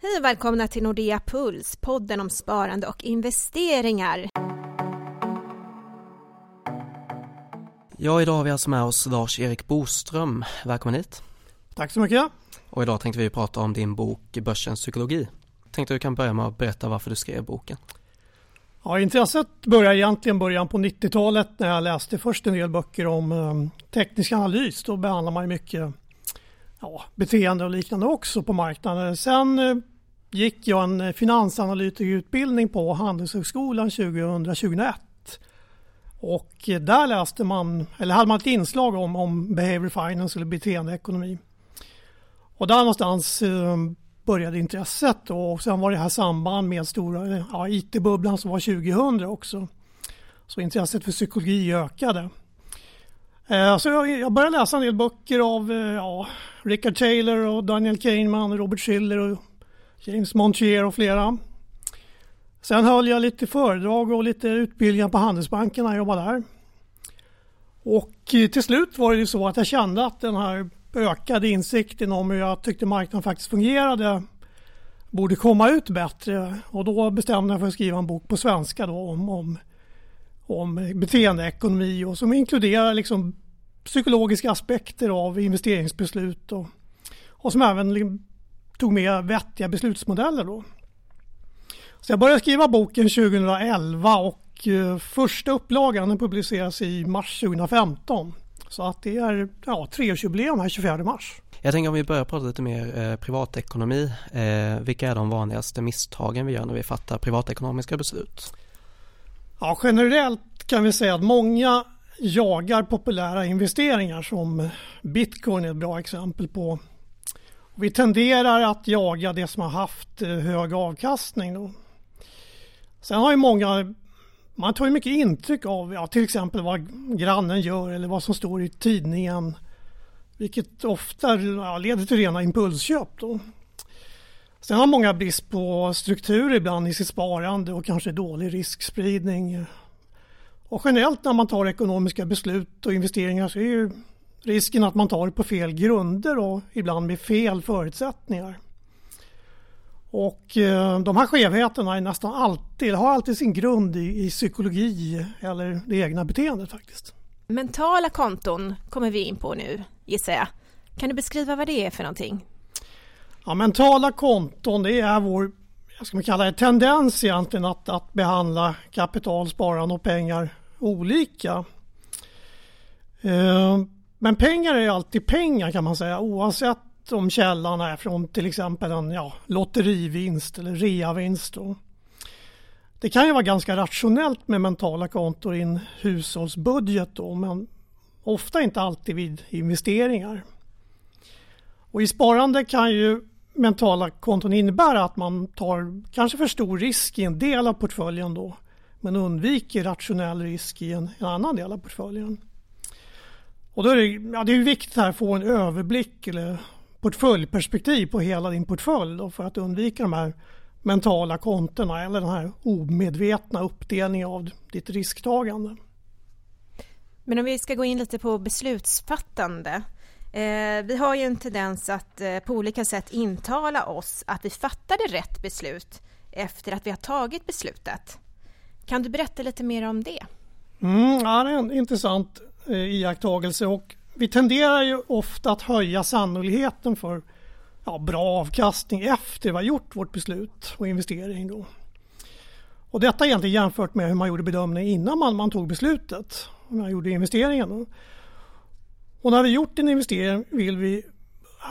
Hej och välkomna till Nordea Puls, podden om sparande och investeringar. Ja, idag har vi alltså med oss Lars-Erik Boström. Välkommen hit. Tack så mycket. Och idag tänkte vi prata om din bok Börsens psykologi. Tänkte du kan börja med att berätta varför du skrev boken. Ja, intresset började egentligen början på 90-talet när jag läste först en del böcker om um, teknisk analys. Då behandlar man ju mycket ja, beteende och liknande också på marknaden. Sen eh, gick jag en eh, finansanalytikerutbildning på Handelshögskolan 2000-2001. Och eh, där läste man, eller hade man ett inslag om, om behavior finance eller beteendeekonomi. Och där någonstans började intresset och sen var det här samband med stora ja, IT-bubblan som var 2000 också. Så intresset för psykologi ökade. Eh, alltså, så jag började läsa en del böcker av eh, ja, Richard Taylor och Daniel Kahneman, Robert Schiller och James Montier och flera. Sen höll jag lite föredrag och lite utbildningar på Handelsbanken när jag jobbade där. Och eh, till slut var det så att jag kände att den här ökade insikten om hur jag tyckte marknaden faktiskt fungerade borde komma ut bättre. Och då bestämde jag för att skriva en bok på svenska då om, om, om beteendeekonomi och som inkluderar liksom psykologiska aspekter av investeringsbeslut och, och som även tog med vettiga beslutsmodeller. Då. Så jag började skriva boken 2011 och eh, första upplagan publiceras i mars 2015. Så att det är ja, treårsjubileum här 24 mars. Jag tänker om vi börjar prata lite mer eh, privatekonomi. Eh, vilka är de vanligaste misstagen vi gör när vi fattar privatekonomiska beslut? Ja, generellt kan vi säga att många jagar populära investeringar som bitcoin är ett bra exempel på. Vi tenderar att jaga det som har haft eh, hög avkastning. Då. Sen har ju många man tar ju mycket intryck av ja, till exempel vad grannen gör eller vad som står i tidningen. Vilket ofta ja, leder till rena impulsköp. Då. Sen har många brist på struktur ibland i sitt sparande och kanske dålig riskspridning. Och generellt när man tar ekonomiska beslut och investeringar så är ju risken att man tar det på fel grunder och ibland med fel förutsättningar. Och eh, de här skevheterna är nästan alltid, har alltid sin grund i, i psykologi eller det egna beteendet faktiskt. Mentala konton kommer vi in på nu gissar jag. Kan du beskriva vad det är för någonting? Ja, mentala konton det är vår jag ska man kalla det, tendens egentligen att, att behandla kapital, sparande och pengar olika. Eh, men pengar är alltid pengar kan man säga oavsett om källan är från till exempel en ja, lotterivinst eller reavinst. Då. Det kan ju vara ganska rationellt med mentala konton i en hushållsbudget då, men ofta inte alltid vid investeringar. Och I sparande kan ju mentala konton innebär att man tar kanske för stor risk i en del av portföljen då men undviker rationell risk i en, en annan del av portföljen. Och då är det, ja, det är viktigt här att få en överblick eller portföljperspektiv på hela din portfölj då, för att undvika de här mentala kontona eller den här omedvetna uppdelningen av ditt risktagande. Men om vi ska gå in lite på beslutsfattande. Eh, vi har ju en tendens att eh, på olika sätt intala oss att vi fattade rätt beslut efter att vi har tagit beslutet. Kan du berätta lite mer om det? Mm, ja, det är en intressant eh, iakttagelse och vi tenderar ju ofta att höja sannolikheten för ja, bra avkastning efter vi har gjort vårt beslut och investering. Då. Och detta egentligen jämfört med hur man gjorde bedömningen innan man, man tog beslutet. När man gjorde investeringen. Och när vi gjort en investering vill vi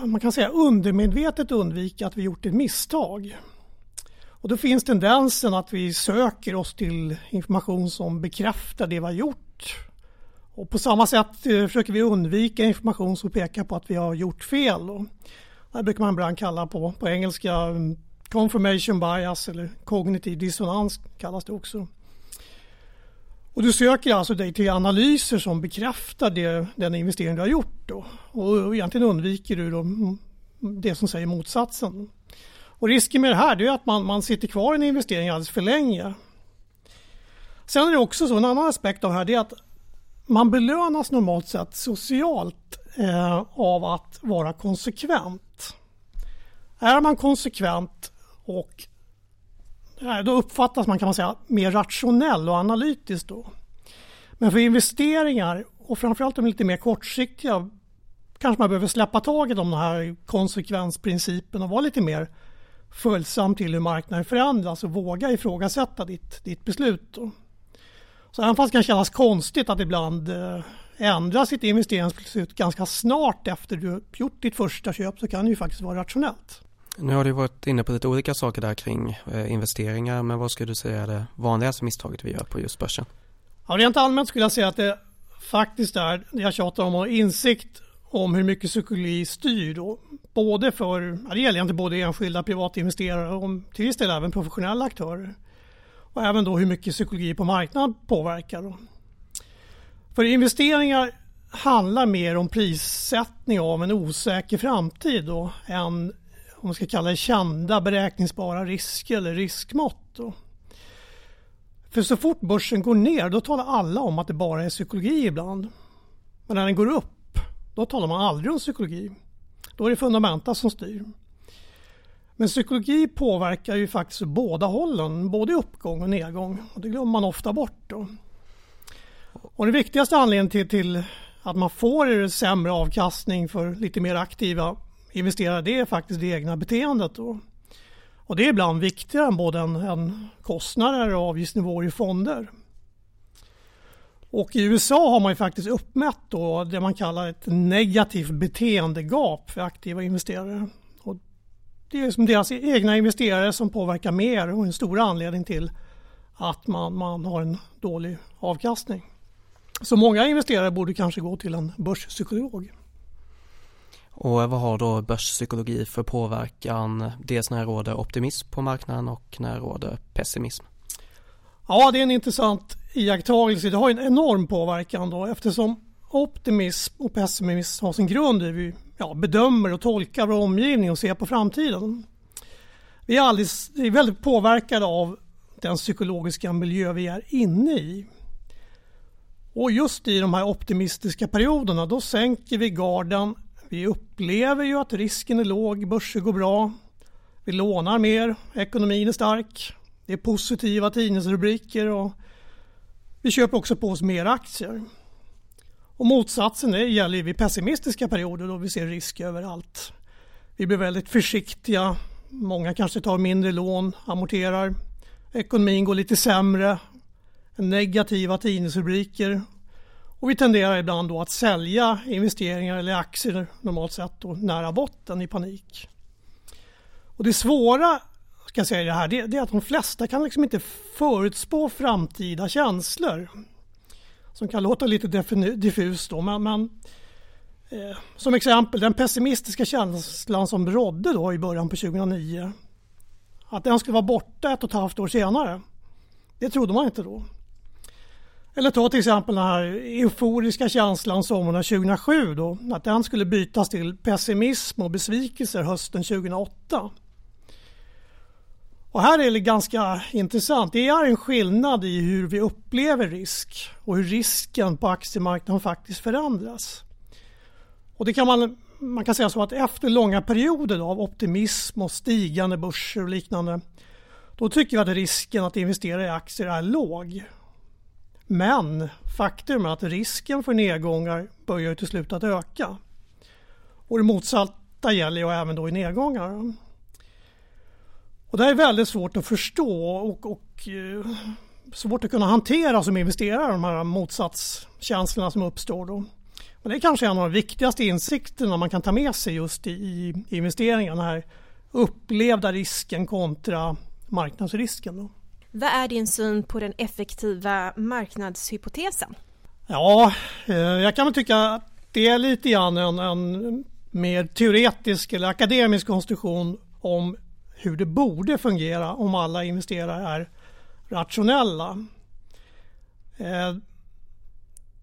man kan säga undermedvetet undvika att vi gjort ett misstag. Och då finns tendensen att vi söker oss till information som bekräftar det vi har gjort och på samma sätt eh, försöker vi undvika information som pekar på att vi har gjort fel. Och det brukar man ibland kalla på, på engelska mm, confirmation bias eller kognitiv dissonans kallas det också. Och du söker alltså dig till analyser som bekräftar det, den investering du har gjort. Då. Och egentligen undviker du då det som säger motsatsen. Och risken med det här är att man, man sitter kvar i en investering alldeles för länge. Sen är det också så, en annan aspekt av det här det är att man belönas normalt sett socialt eh, av att vara konsekvent. Är man konsekvent Och då uppfattas man kan man säga mer rationell och analytisk då. Men för investeringar och framförallt de lite mer kortsiktiga kanske man behöver släppa taget om den här konsekvensprincipen och vara lite mer följsam till hur marknaden förändras och våga ifrågasätta ditt, ditt beslut. Då. Så även fast det kan kännas konstigt att ibland eh, ändra sitt investeringsbeslut ganska snart efter du gjort ditt första köp så kan det ju faktiskt vara rationellt. Nu har du varit inne på lite olika saker där kring eh, investeringar men vad skulle du säga är det vanligaste misstaget vi gör på just börsen? Ja, rent allmänt skulle jag säga att det faktiskt är, jag tjatar om, insikt om hur mycket psykologi styr då. Både för, ja, det gäller inte både enskilda privatinvesterare och till viss del även professionella aktörer. Och även då hur mycket psykologi på marknaden påverkar. Då. För investeringar handlar mer om prissättning av en osäker framtid då, än om man ska kalla det kända beräkningsbara risker eller riskmått. Då. För så fort börsen går ner då talar alla om att det bara är psykologi ibland. Men när den går upp då talar man aldrig om psykologi. Då är det fundamenta som styr. Men psykologi påverkar ju faktiskt båda hållen, både uppgång och nedgång. Och det glömmer man ofta bort. Då. Och den viktigaste anledningen till, till att man får sämre avkastning för lite mer aktiva investerare det är faktiskt det egna beteendet. Då. Och det är ibland viktigare än både en, en kostnader och avgiftsnivåer i fonder. Och i USA har man ju faktiskt uppmätt då det man kallar ett negativt beteendegap för aktiva investerare. Och det är som deras egna investerare som påverkar mer och en stor anledning till att man, man har en dålig avkastning. Så många investerare borde kanske gå till en börspsykolog. Och vad har då börspsykologi för påverkan? Dels när det råder optimism på marknaden och när det råder pessimism. Ja, det är en intressant iakttagelse. Det har en enorm påverkan då eftersom optimism och pessimism har sin grund i hur vi ja, bedömer och tolkar vår omgivning och ser på framtiden. Vi är, alldeles, är väldigt påverkade av den psykologiska miljö vi är inne i. Och just i de här optimistiska perioderna då sänker vi garden vi upplever ju att risken är låg, börser går bra. Vi lånar mer, ekonomin är stark. Det är positiva tidningsrubriker och vi köper också på oss mer aktier. Och motsatsen är, gäller vid pessimistiska perioder då vi ser risk överallt. Vi blir väldigt försiktiga. Många kanske tar mindre lån, amorterar. Ekonomin går lite sämre. Negativa tidningsrubriker och vi tenderar ibland då att sälja investeringar eller aktier normalt sett då, nära botten i panik. Och det svåra ska jag säga det här, det, det är att de flesta kan liksom inte förutspå framtida känslor. Som kan låta lite diffust då, men, men eh, som exempel den pessimistiska känslan som rådde då i början på 2009. Att den skulle vara borta ett och ett halvt år senare. Det trodde man inte då. Eller ta till exempel den här euforiska känslan sommaren 2007 då, att den skulle bytas till pessimism och besvikelser hösten 2008. Och här är det ganska intressant. Det är en skillnad i hur vi upplever risk och hur risken på aktiemarknaden faktiskt förändras. Och det kan man, man kan säga så att efter långa perioder av optimism och stigande börser och liknande då tycker vi att risken att investera i aktier är låg. Men faktum är att risken för nedgångar börjar till slut att öka. Och det motsatta gäller ju även då i nedgångar. Och det är väldigt svårt att förstå och, och eh, svårt att kunna hantera som investerare, de här motsatskänslorna som uppstår. Då. Men det är kanske en av de viktigaste insikterna man kan ta med sig just i, i investeringen. Den här upplevda risken kontra marknadsrisken. Då. Vad är din syn på den effektiva marknadshypotesen? Ja, eh, jag kan väl tycka att det är lite grann en, en mer teoretisk eller akademisk konstruktion om hur det borde fungera om alla investerare är rationella. Eh,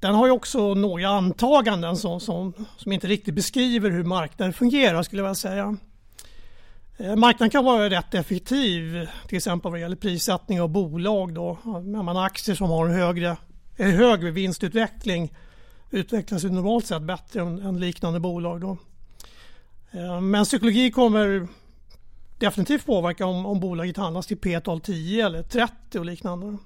den har ju också några antaganden som, som, som inte riktigt beskriver hur marknaden fungerar skulle jag vilja säga. Eh, marknaden kan vara rätt effektiv till exempel vad gäller prissättning av bolag. Då. Man aktier som har en högre, en högre vinstutveckling utvecklas normalt sett bättre än, än liknande bolag. Då. Eh, men psykologi kommer definitivt påverka om, om bolaget handlas till P-tal 10 eller 30 och liknande.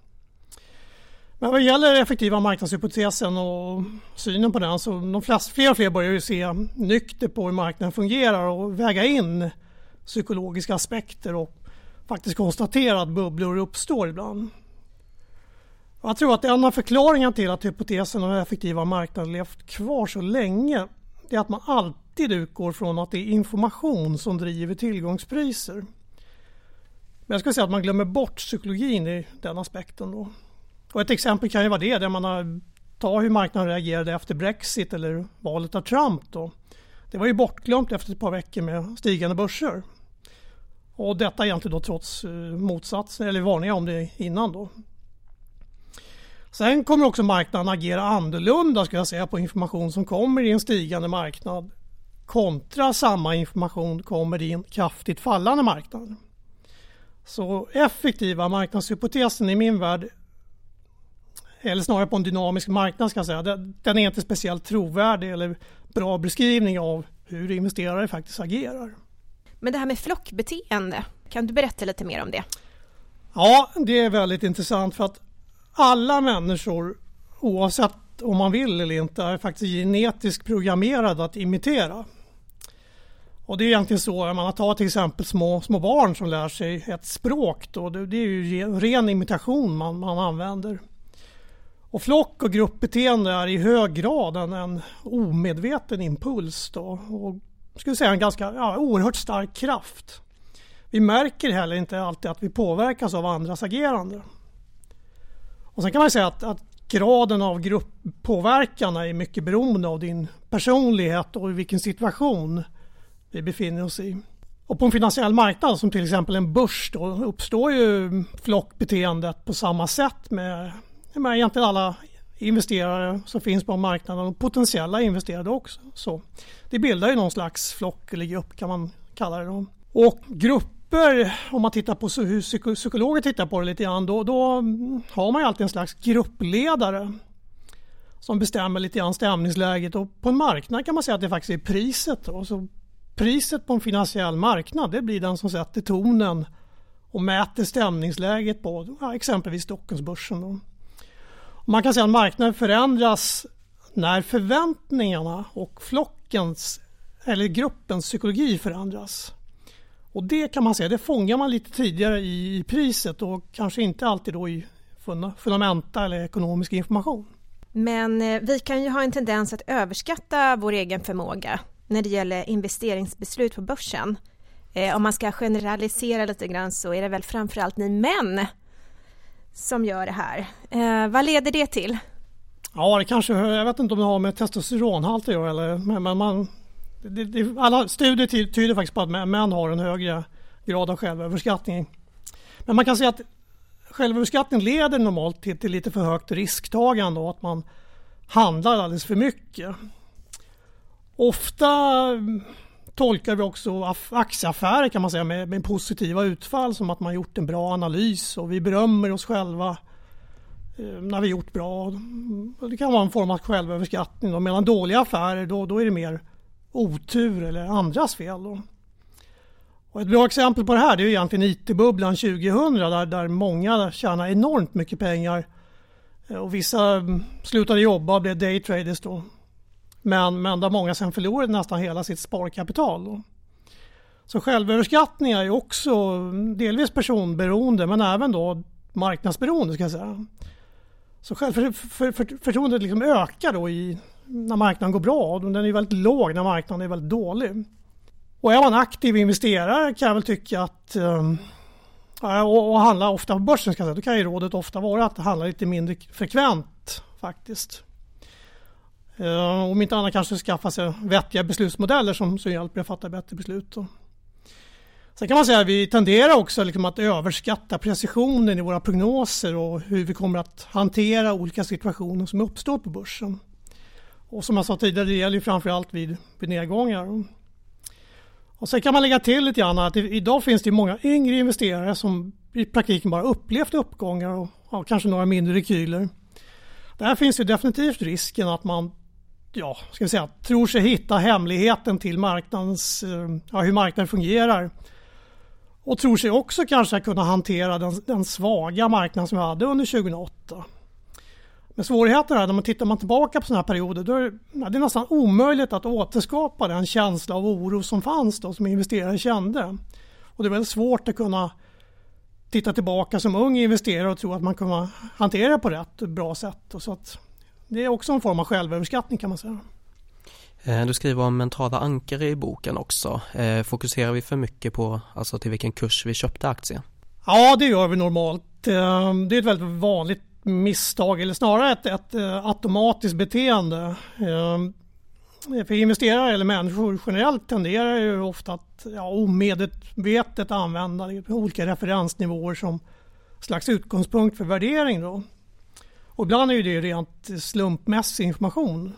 Men vad gäller effektiva marknadshypotesen och synen på den så de flest, fler och fler börjar ju se nykter på hur marknaden fungerar och väga in psykologiska aspekter och faktiskt konstatera att bubblor uppstår ibland. Jag tror att en av förklaringarna till att hypotesen om effektiva marknader levt kvar så länge är att man alltid utgår från att det är information som driver tillgångspriser. Men jag skulle säga att man glömmer bort psykologin i den aspekten. Då. Och ett exempel kan ju vara det, där man har ta hur marknaden reagerade efter Brexit eller valet av Trump. Då. Det var ju bortglömt efter ett par veckor med stigande börser. Och detta egentligen då trots eh, motsatsen, eller varningar om det innan då. Sen kommer också marknaden agera annorlunda ska jag säga på information som kommer i en stigande marknad kontra samma information kommer i en kraftigt fallande marknad. Så effektiva marknadshypotesen i min värld eller snarare på en dynamisk marknad ska jag säga, den är inte speciellt trovärdig eller bra beskrivning av hur investerare faktiskt agerar. Men det här med flockbeteende, kan du berätta lite mer om det? Ja, det är väldigt intressant för att alla människor, oavsett om man vill eller inte, är faktiskt genetiskt programmerade att imitera. Och det är egentligen så, man tar till exempel små, små barn som lär sig ett språk, då, det, är ju ren imitation man, man använder. Och flock och gruppbeteende är i hög grad en, en omedveten impuls då, och skulle säga en ganska ja, oerhört stark kraft. Vi märker heller inte alltid att vi påverkas av andras agerande. Och sen kan man säga att, att graden av grupppåverkan är mycket beroende av din personlighet och i vilken situation vi befinner oss i. Och på en finansiell marknad som till exempel en börs då uppstår ju flockbeteendet på samma sätt med, med egentligen alla investerare som finns på marknaden och potentiella investerare också. Så det bildar ju någon slags flock eller grupp kan man kalla det. Då. Och grupper, om man tittar på hur psykologer tittar på det lite grann, då, då har man ju alltid en slags gruppledare som bestämmer lite grann stämningsläget och på en marknad kan man säga att det faktiskt är priset. Då. Så priset på en finansiell marknad det blir den som sätter tonen och mäter stämningsläget på exempelvis Stockholmsbörsen. Då. Man kan säga att marknaden förändras när förväntningarna och flockens eller gruppens psykologi förändras. Och det kan man säga, det fångar man lite tidigare i priset och kanske inte alltid då i fundamenta eller ekonomisk information. Men eh, vi kan ju ha en tendens att överskatta vår egen förmåga när det gäller investeringsbeslut på börsen. Eh, om man ska generalisera lite grann så är det väl framförallt ni män som gör det här. Eh, vad leder det till? Ja, det kanske, jag vet inte om det har med testosteronhalt att göra eller, men man, det, det, alla studier tyder faktiskt på att män har en högre grad av självöverskattning. Men man kan säga att självöverskattning leder normalt till, till lite för högt risktagande och att man handlar alldeles för mycket. Ofta tolkar vi också aktieaffärer kan man säga med, med positiva utfall som att man gjort en bra analys och vi berömmer oss själva eh, när vi gjort bra. Det kan vara en form av självöverskattning. Då. Medan dåliga affärer då, då är det mer otur eller andras fel. Då. Och ett bra exempel på det här det är egentligen IT-bubblan 2000 där, där många tjänar enormt mycket pengar eh, och vissa mm, slutade jobba och blev daytraders då. Men, men där många sen förlorade nästan hela sitt sparkapital. Då. Så självöverskattning är ju också delvis personberoende men även då marknadsberoende ska jag säga. Så självförtroendet liksom ökar då i, när marknaden går bra. Den är väldigt låg när marknaden är väldigt dålig. Och är man aktiv investerare kan jag väl tycka att eh, och, och handla ofta på börsen ska jag säga, då kan ju rådet ofta vara att handla lite mindre frekvent faktiskt. Uh, om inte annat kanske skaffa sig vettiga beslutsmodeller som, som hjälper att fatta bättre beslut. Då. Sen kan man säga att vi tenderar också liksom att överskatta precisionen i våra prognoser och hur vi kommer att hantera olika situationer som uppstår på börsen. Och som jag sa tidigare, det gäller framförallt vid, vid nedgångar. Och sen kan man lägga till lite grann att idag finns det många yngre investerare som i praktiken bara upplevt uppgångar och, ja, kanske några mindre rekyler. Där finns ju definitivt risken att man ja, ska vi säga, tror sig hitta hemligheten till marknadens, eh, ja, hur marknaden fungerar. och tror sig också kanske kunna hantera den, den svaga marknad som vi hade under 2008. Men svårigheten är när man tittar man tillbaka på sådana här perioder då är det, det är nästan omöjligt att återskapa den känsla av oro som fanns då som investerare kände. Och det är väldigt svårt att kunna titta tillbaka som ung investerare och tro att man kommer hantera det på rätt bra sätt. Och så att det är också en form av självöverskattning kan man säga. Eh, du skriver om mentala ankare i boken också. Eh, fokuserar vi för mycket på alltså till vilken kurs vi köpte aktien? Ja, det gör vi normalt. Eh, det är ett väldigt vanligt misstag eller snarare ett, ett automatiskt beteende. För investerare eller människor generellt tenderar ju ofta att ja, omedvetet använda olika referensnivåer som slags utgångspunkt för värdering. Då. Och ibland är ju det rent slumpmässig information.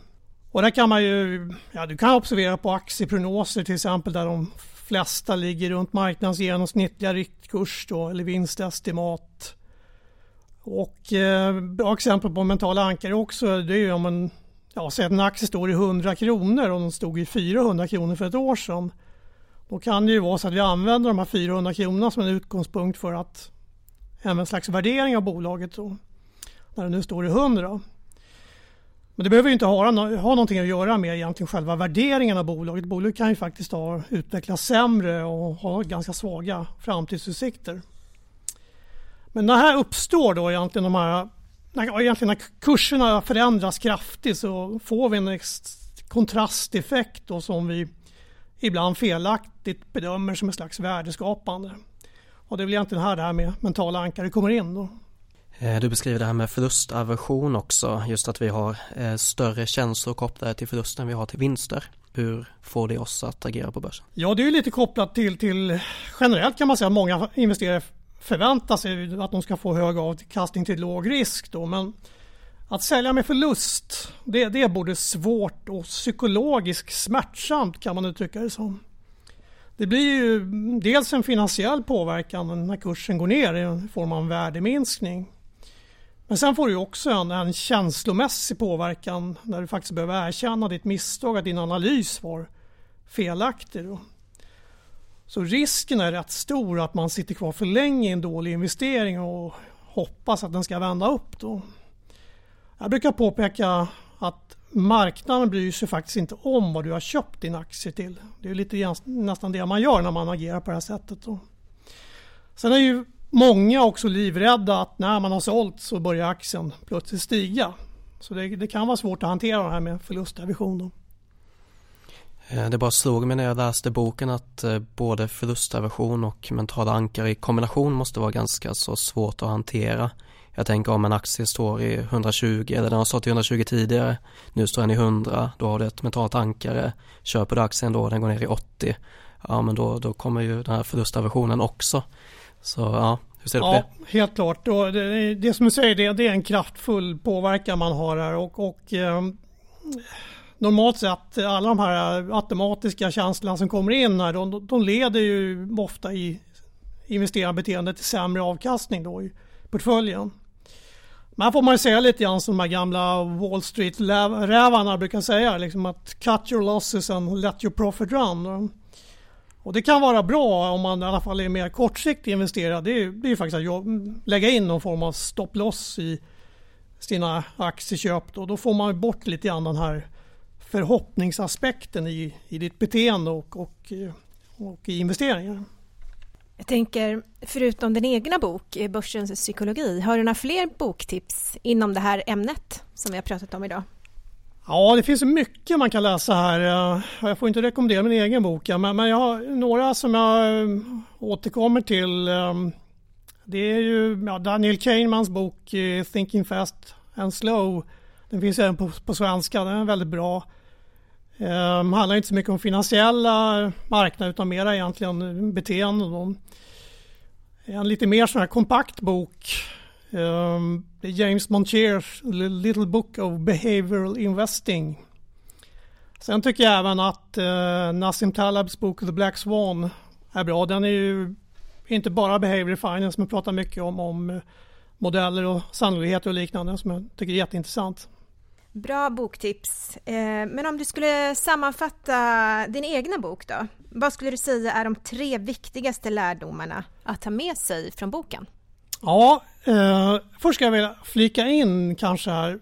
Och där kan man ju, ja du kan observera på aktieprognoser till exempel där de flesta ligger runt marknadens genomsnittliga riktkurs då, eller vinstestimat. Och eh, bra exempel på mentala ankare också det är ju om en, ja, säg att en aktie står i 100 kronor och den stod i 400 kronor för ett år sedan. Då kan det ju vara så att vi använder de här 400 kronorna som en utgångspunkt för att även en slags värdering av bolaget då, när den nu står i 100. Men det behöver inte ha, ha någonting att göra med egentligen själva värderingen av bolaget. Bolaget kan ju faktiskt ha utvecklats sämre och ha ganska svaga framtidsutsikter. Men när här uppstår då egentligen de här när, egentligen när kurserna förändras kraftigt så får vi en kontrasteffekt då som vi ibland felaktigt bedömer som en slags värdeskapande. Och det är väl egentligen här det här med mentala ankare kommer in. Då. Eh, du beskriver det här med förlustaversion också, just att vi har eh, större känslor kopplade till förlusten vi har till vinster. Hur får det oss att agera på börsen? Ja, det är lite kopplat till, till generellt kan man säga att många investerare förväntar sig att de ska få hög avkastning till låg risk. Då, men att sälja med förlust, det, det är både svårt och psykologiskt smärtsamt kan man uttrycka det som. Det blir ju dels en finansiell påverkan när kursen går ner i form av en värdeminskning. Men sen får du också en, en känslomässig påverkan när du faktiskt behöver erkänna ditt misstag, att din analys var felaktig. Då. Så risken är rätt stor att man sitter kvar för länge i en dålig investering och hoppas att den ska vända upp. Då. Jag brukar påpeka att marknaden bryr sig faktiskt inte om vad du har köpt din aktie till. Det är lite nästan det man gör när man agerar på det här sättet. Då. Sen är ju Många är också livrädda att när man har sålt så börjar aktien plötsligt stiga. Så det, det kan vara svårt att hantera det här med förlustaversion. Då. Eh, det bara slog mig när jag läste boken att eh, både förlustaversion och mentala ankare i kombination måste vara ganska så svårt att hantera. Jag tänker om en aktie står i 120 eller den har stått i 120 tidigare. Nu står den i 100, då har du ett mentalt ankare. Köper du aktien då den går ner i 80. Ja men då, då kommer ju den här förlustaversionen också. Så ja, hur ser du på ja, det? Helt klart. Och det, det som du säger, det, det, är en kraftfull påverkan man har här. Och, och eh, normalt sett alla de här automatiska känslorna som kommer in här, de, de leder ju ofta i investerarbeteende till sämre avkastning då i portföljen. Men här får man ju säga lite grann som de här gamla Wall Street-rävarna brukar säga, liksom att cut your losses and let your profit run. Och det kan vara bra om man i alla fall är mer kortsiktig investerare. Det är, det är faktiskt att lägga in någon form av stop loss i sina aktieköp. Då, då får man bort lite grann den här förhoppningsaspekten i, i ditt beteende och, och, eh, och i investeringar. Jag tänker, förutom din egna bok, eh, Börsens psykologi, har du några fler boktips inom det här ämnet som vi har pratat om idag? Ja, det finns mycket man kan läsa här. Eh, jag får inte rekommendera min egen bok, men, jag har några som jag eh, återkommer till. Eh, det är ju Daniel Kahnemans bok Thinking Fast and Slow. Den finns även på, på svenska, den är väldigt bra. Det handlar inte så mycket om finansiella marknader utan mer egentligen beteenden. En lite mer sån här kompakt bok Um, James Montiers Little Book of Behavioral Investing. Sen tycker jag även att uh, Nassim Talabs bok The Black Swan är bra. Den är ju inte bara behavior finance men pratar mycket om, om modeller och sannolikheter och liknande som jag tycker är jätteintressant. Bra boktips. Eh, men om du skulle sammanfatta din egna bok då? Vad skulle du säga är de tre viktigaste lärdomarna att ta med sig från boken? Ja, eh, först ska jag vilja flika in kanske här,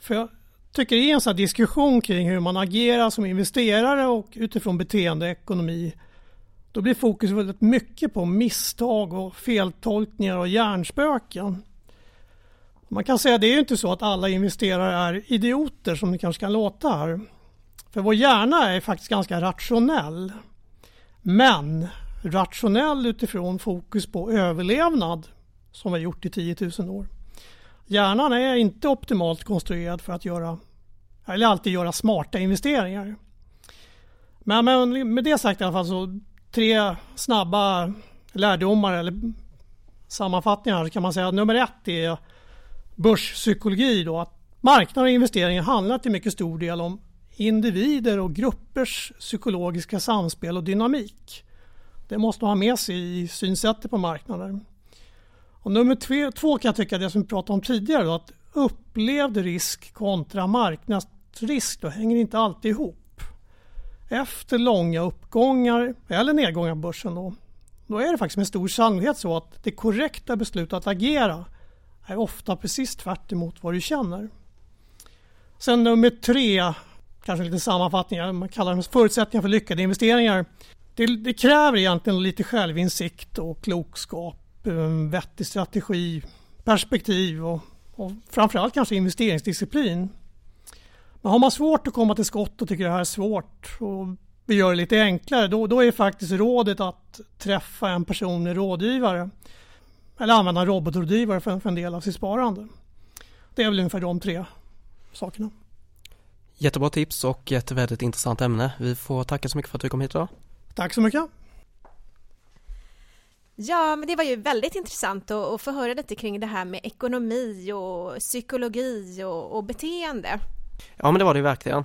för jag tycker i en sån diskussion kring hur man agerar som investerare och utifrån beteendeekonomi, då blir fokus väldigt mycket på misstag och feltolkningar och hjärnspöken. Man kan säga att det är inte så att alla investerare är idioter som det kanske kan låta här. För vår hjärna är faktiskt ganska rationell. Men rationell utifrån fokus på överlevnad som vi har gjort i 10 000 år. Hjärnan är inte optimalt konstruerad för att göra, eller alltid göra smarta investeringar. Men, med det sagt i alla fall så tre snabba lärdomar eller sammanfattningar kan man säga nummer ett är börspsykologi då att marknader och investeringar handlar till mycket stor del om individer och gruppers psykologiska samspel och dynamik. Det måste man ha med sig i synsättet på marknader. Och nummer två, två kan jag tycka det som vi pratade om tidigare då, att upplevd risk kontra marknadsrisk då hänger inte alltid ihop. Efter långa uppgångar eller nedgångar på börsen då, då är det faktiskt med stor sannolikhet så att det korrekta beslutet att agera är ofta precis tvärt vad du känner. Sen nummer tre, kanske lite sammanfattning, man kallar det förutsättningar för lyckade investeringar. Det, det, kräver egentligen lite självinsikt och klokskap, vettig strategi, perspektiv och, och framförallt kanske investeringsdisciplin. Men har man svårt att komma till skott och tycker det här är svårt och vi gör det lite enklare, då, då är faktiskt rådet att träffa en personlig rådgivare eller använda en robotrådgivare för, för en del av sitt sparande. Det är väl ungefär de tre sakerna. Jättebra tips och ett väldigt intressant ämne. Vi får tacka så mycket för att du kom hit idag. Tack så mycket. Ja, men det var ju väldigt intressant att, att få höra lite kring det här med ekonomi och psykologi och, och beteende. Ja, men det var det ju verkligen.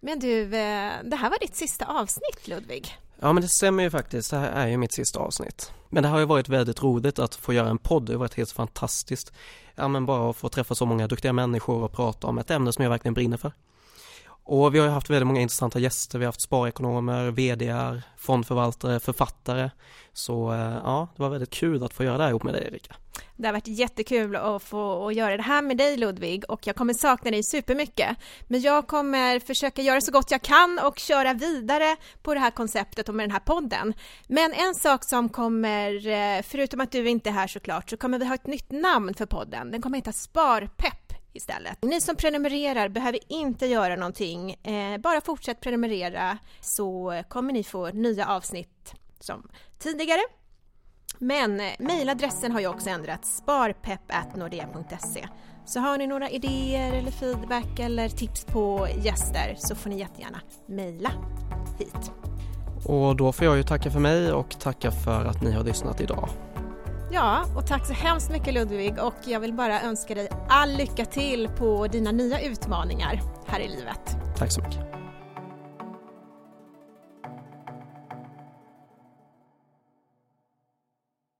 Men du, eh, det här var ditt sista avsnitt Ludvig. Ja men det stämmer ju faktiskt, det här är ju mitt sista avsnitt. Men det har ju varit väldigt roligt att få göra en podd, det har varit helt fantastiskt. Ja men bara att få träffa så många duktiga människor och prata om ett ämne som jag verkligen brinner för. Och vi har ju haft väldigt många intressanta gäster, vi har haft sparekonomer, VDR, fondförvaltare, författare. Så eh, ja, det var väldigt kul att få göra det här ihop med dig Erika. Det har varit jättekul att få att göra det här med dig Ludvig och jag kommer sakna dig supermycket. Men jag kommer försöka göra så gott jag kan och köra vidare på det här konceptet och med den här podden. Men en sak som kommer, eh, förutom att du inte är här såklart, så kommer vi ha ett nytt namn för podden. Den kommer heta Sparpepp istället. Ni som prenumererar behöver inte göra någonting, eh, bara fortsätt prenumerera så kommer ni få nya avsnitt som tidigare. Men eh, mejladressen har ju också ändrats, sparpepp.nordea.se. Så har ni några idéer eller feedback eller tips på gäster så får ni jättegärna mejla hit. Och då får jag ju tacka för mig och tacka för att ni har lyssnat idag. Ja, och tack så hemskt mycket Ludvig och jag vill bara önska dig all lycka till på dina nya utmaningar här i livet. Tack så mycket.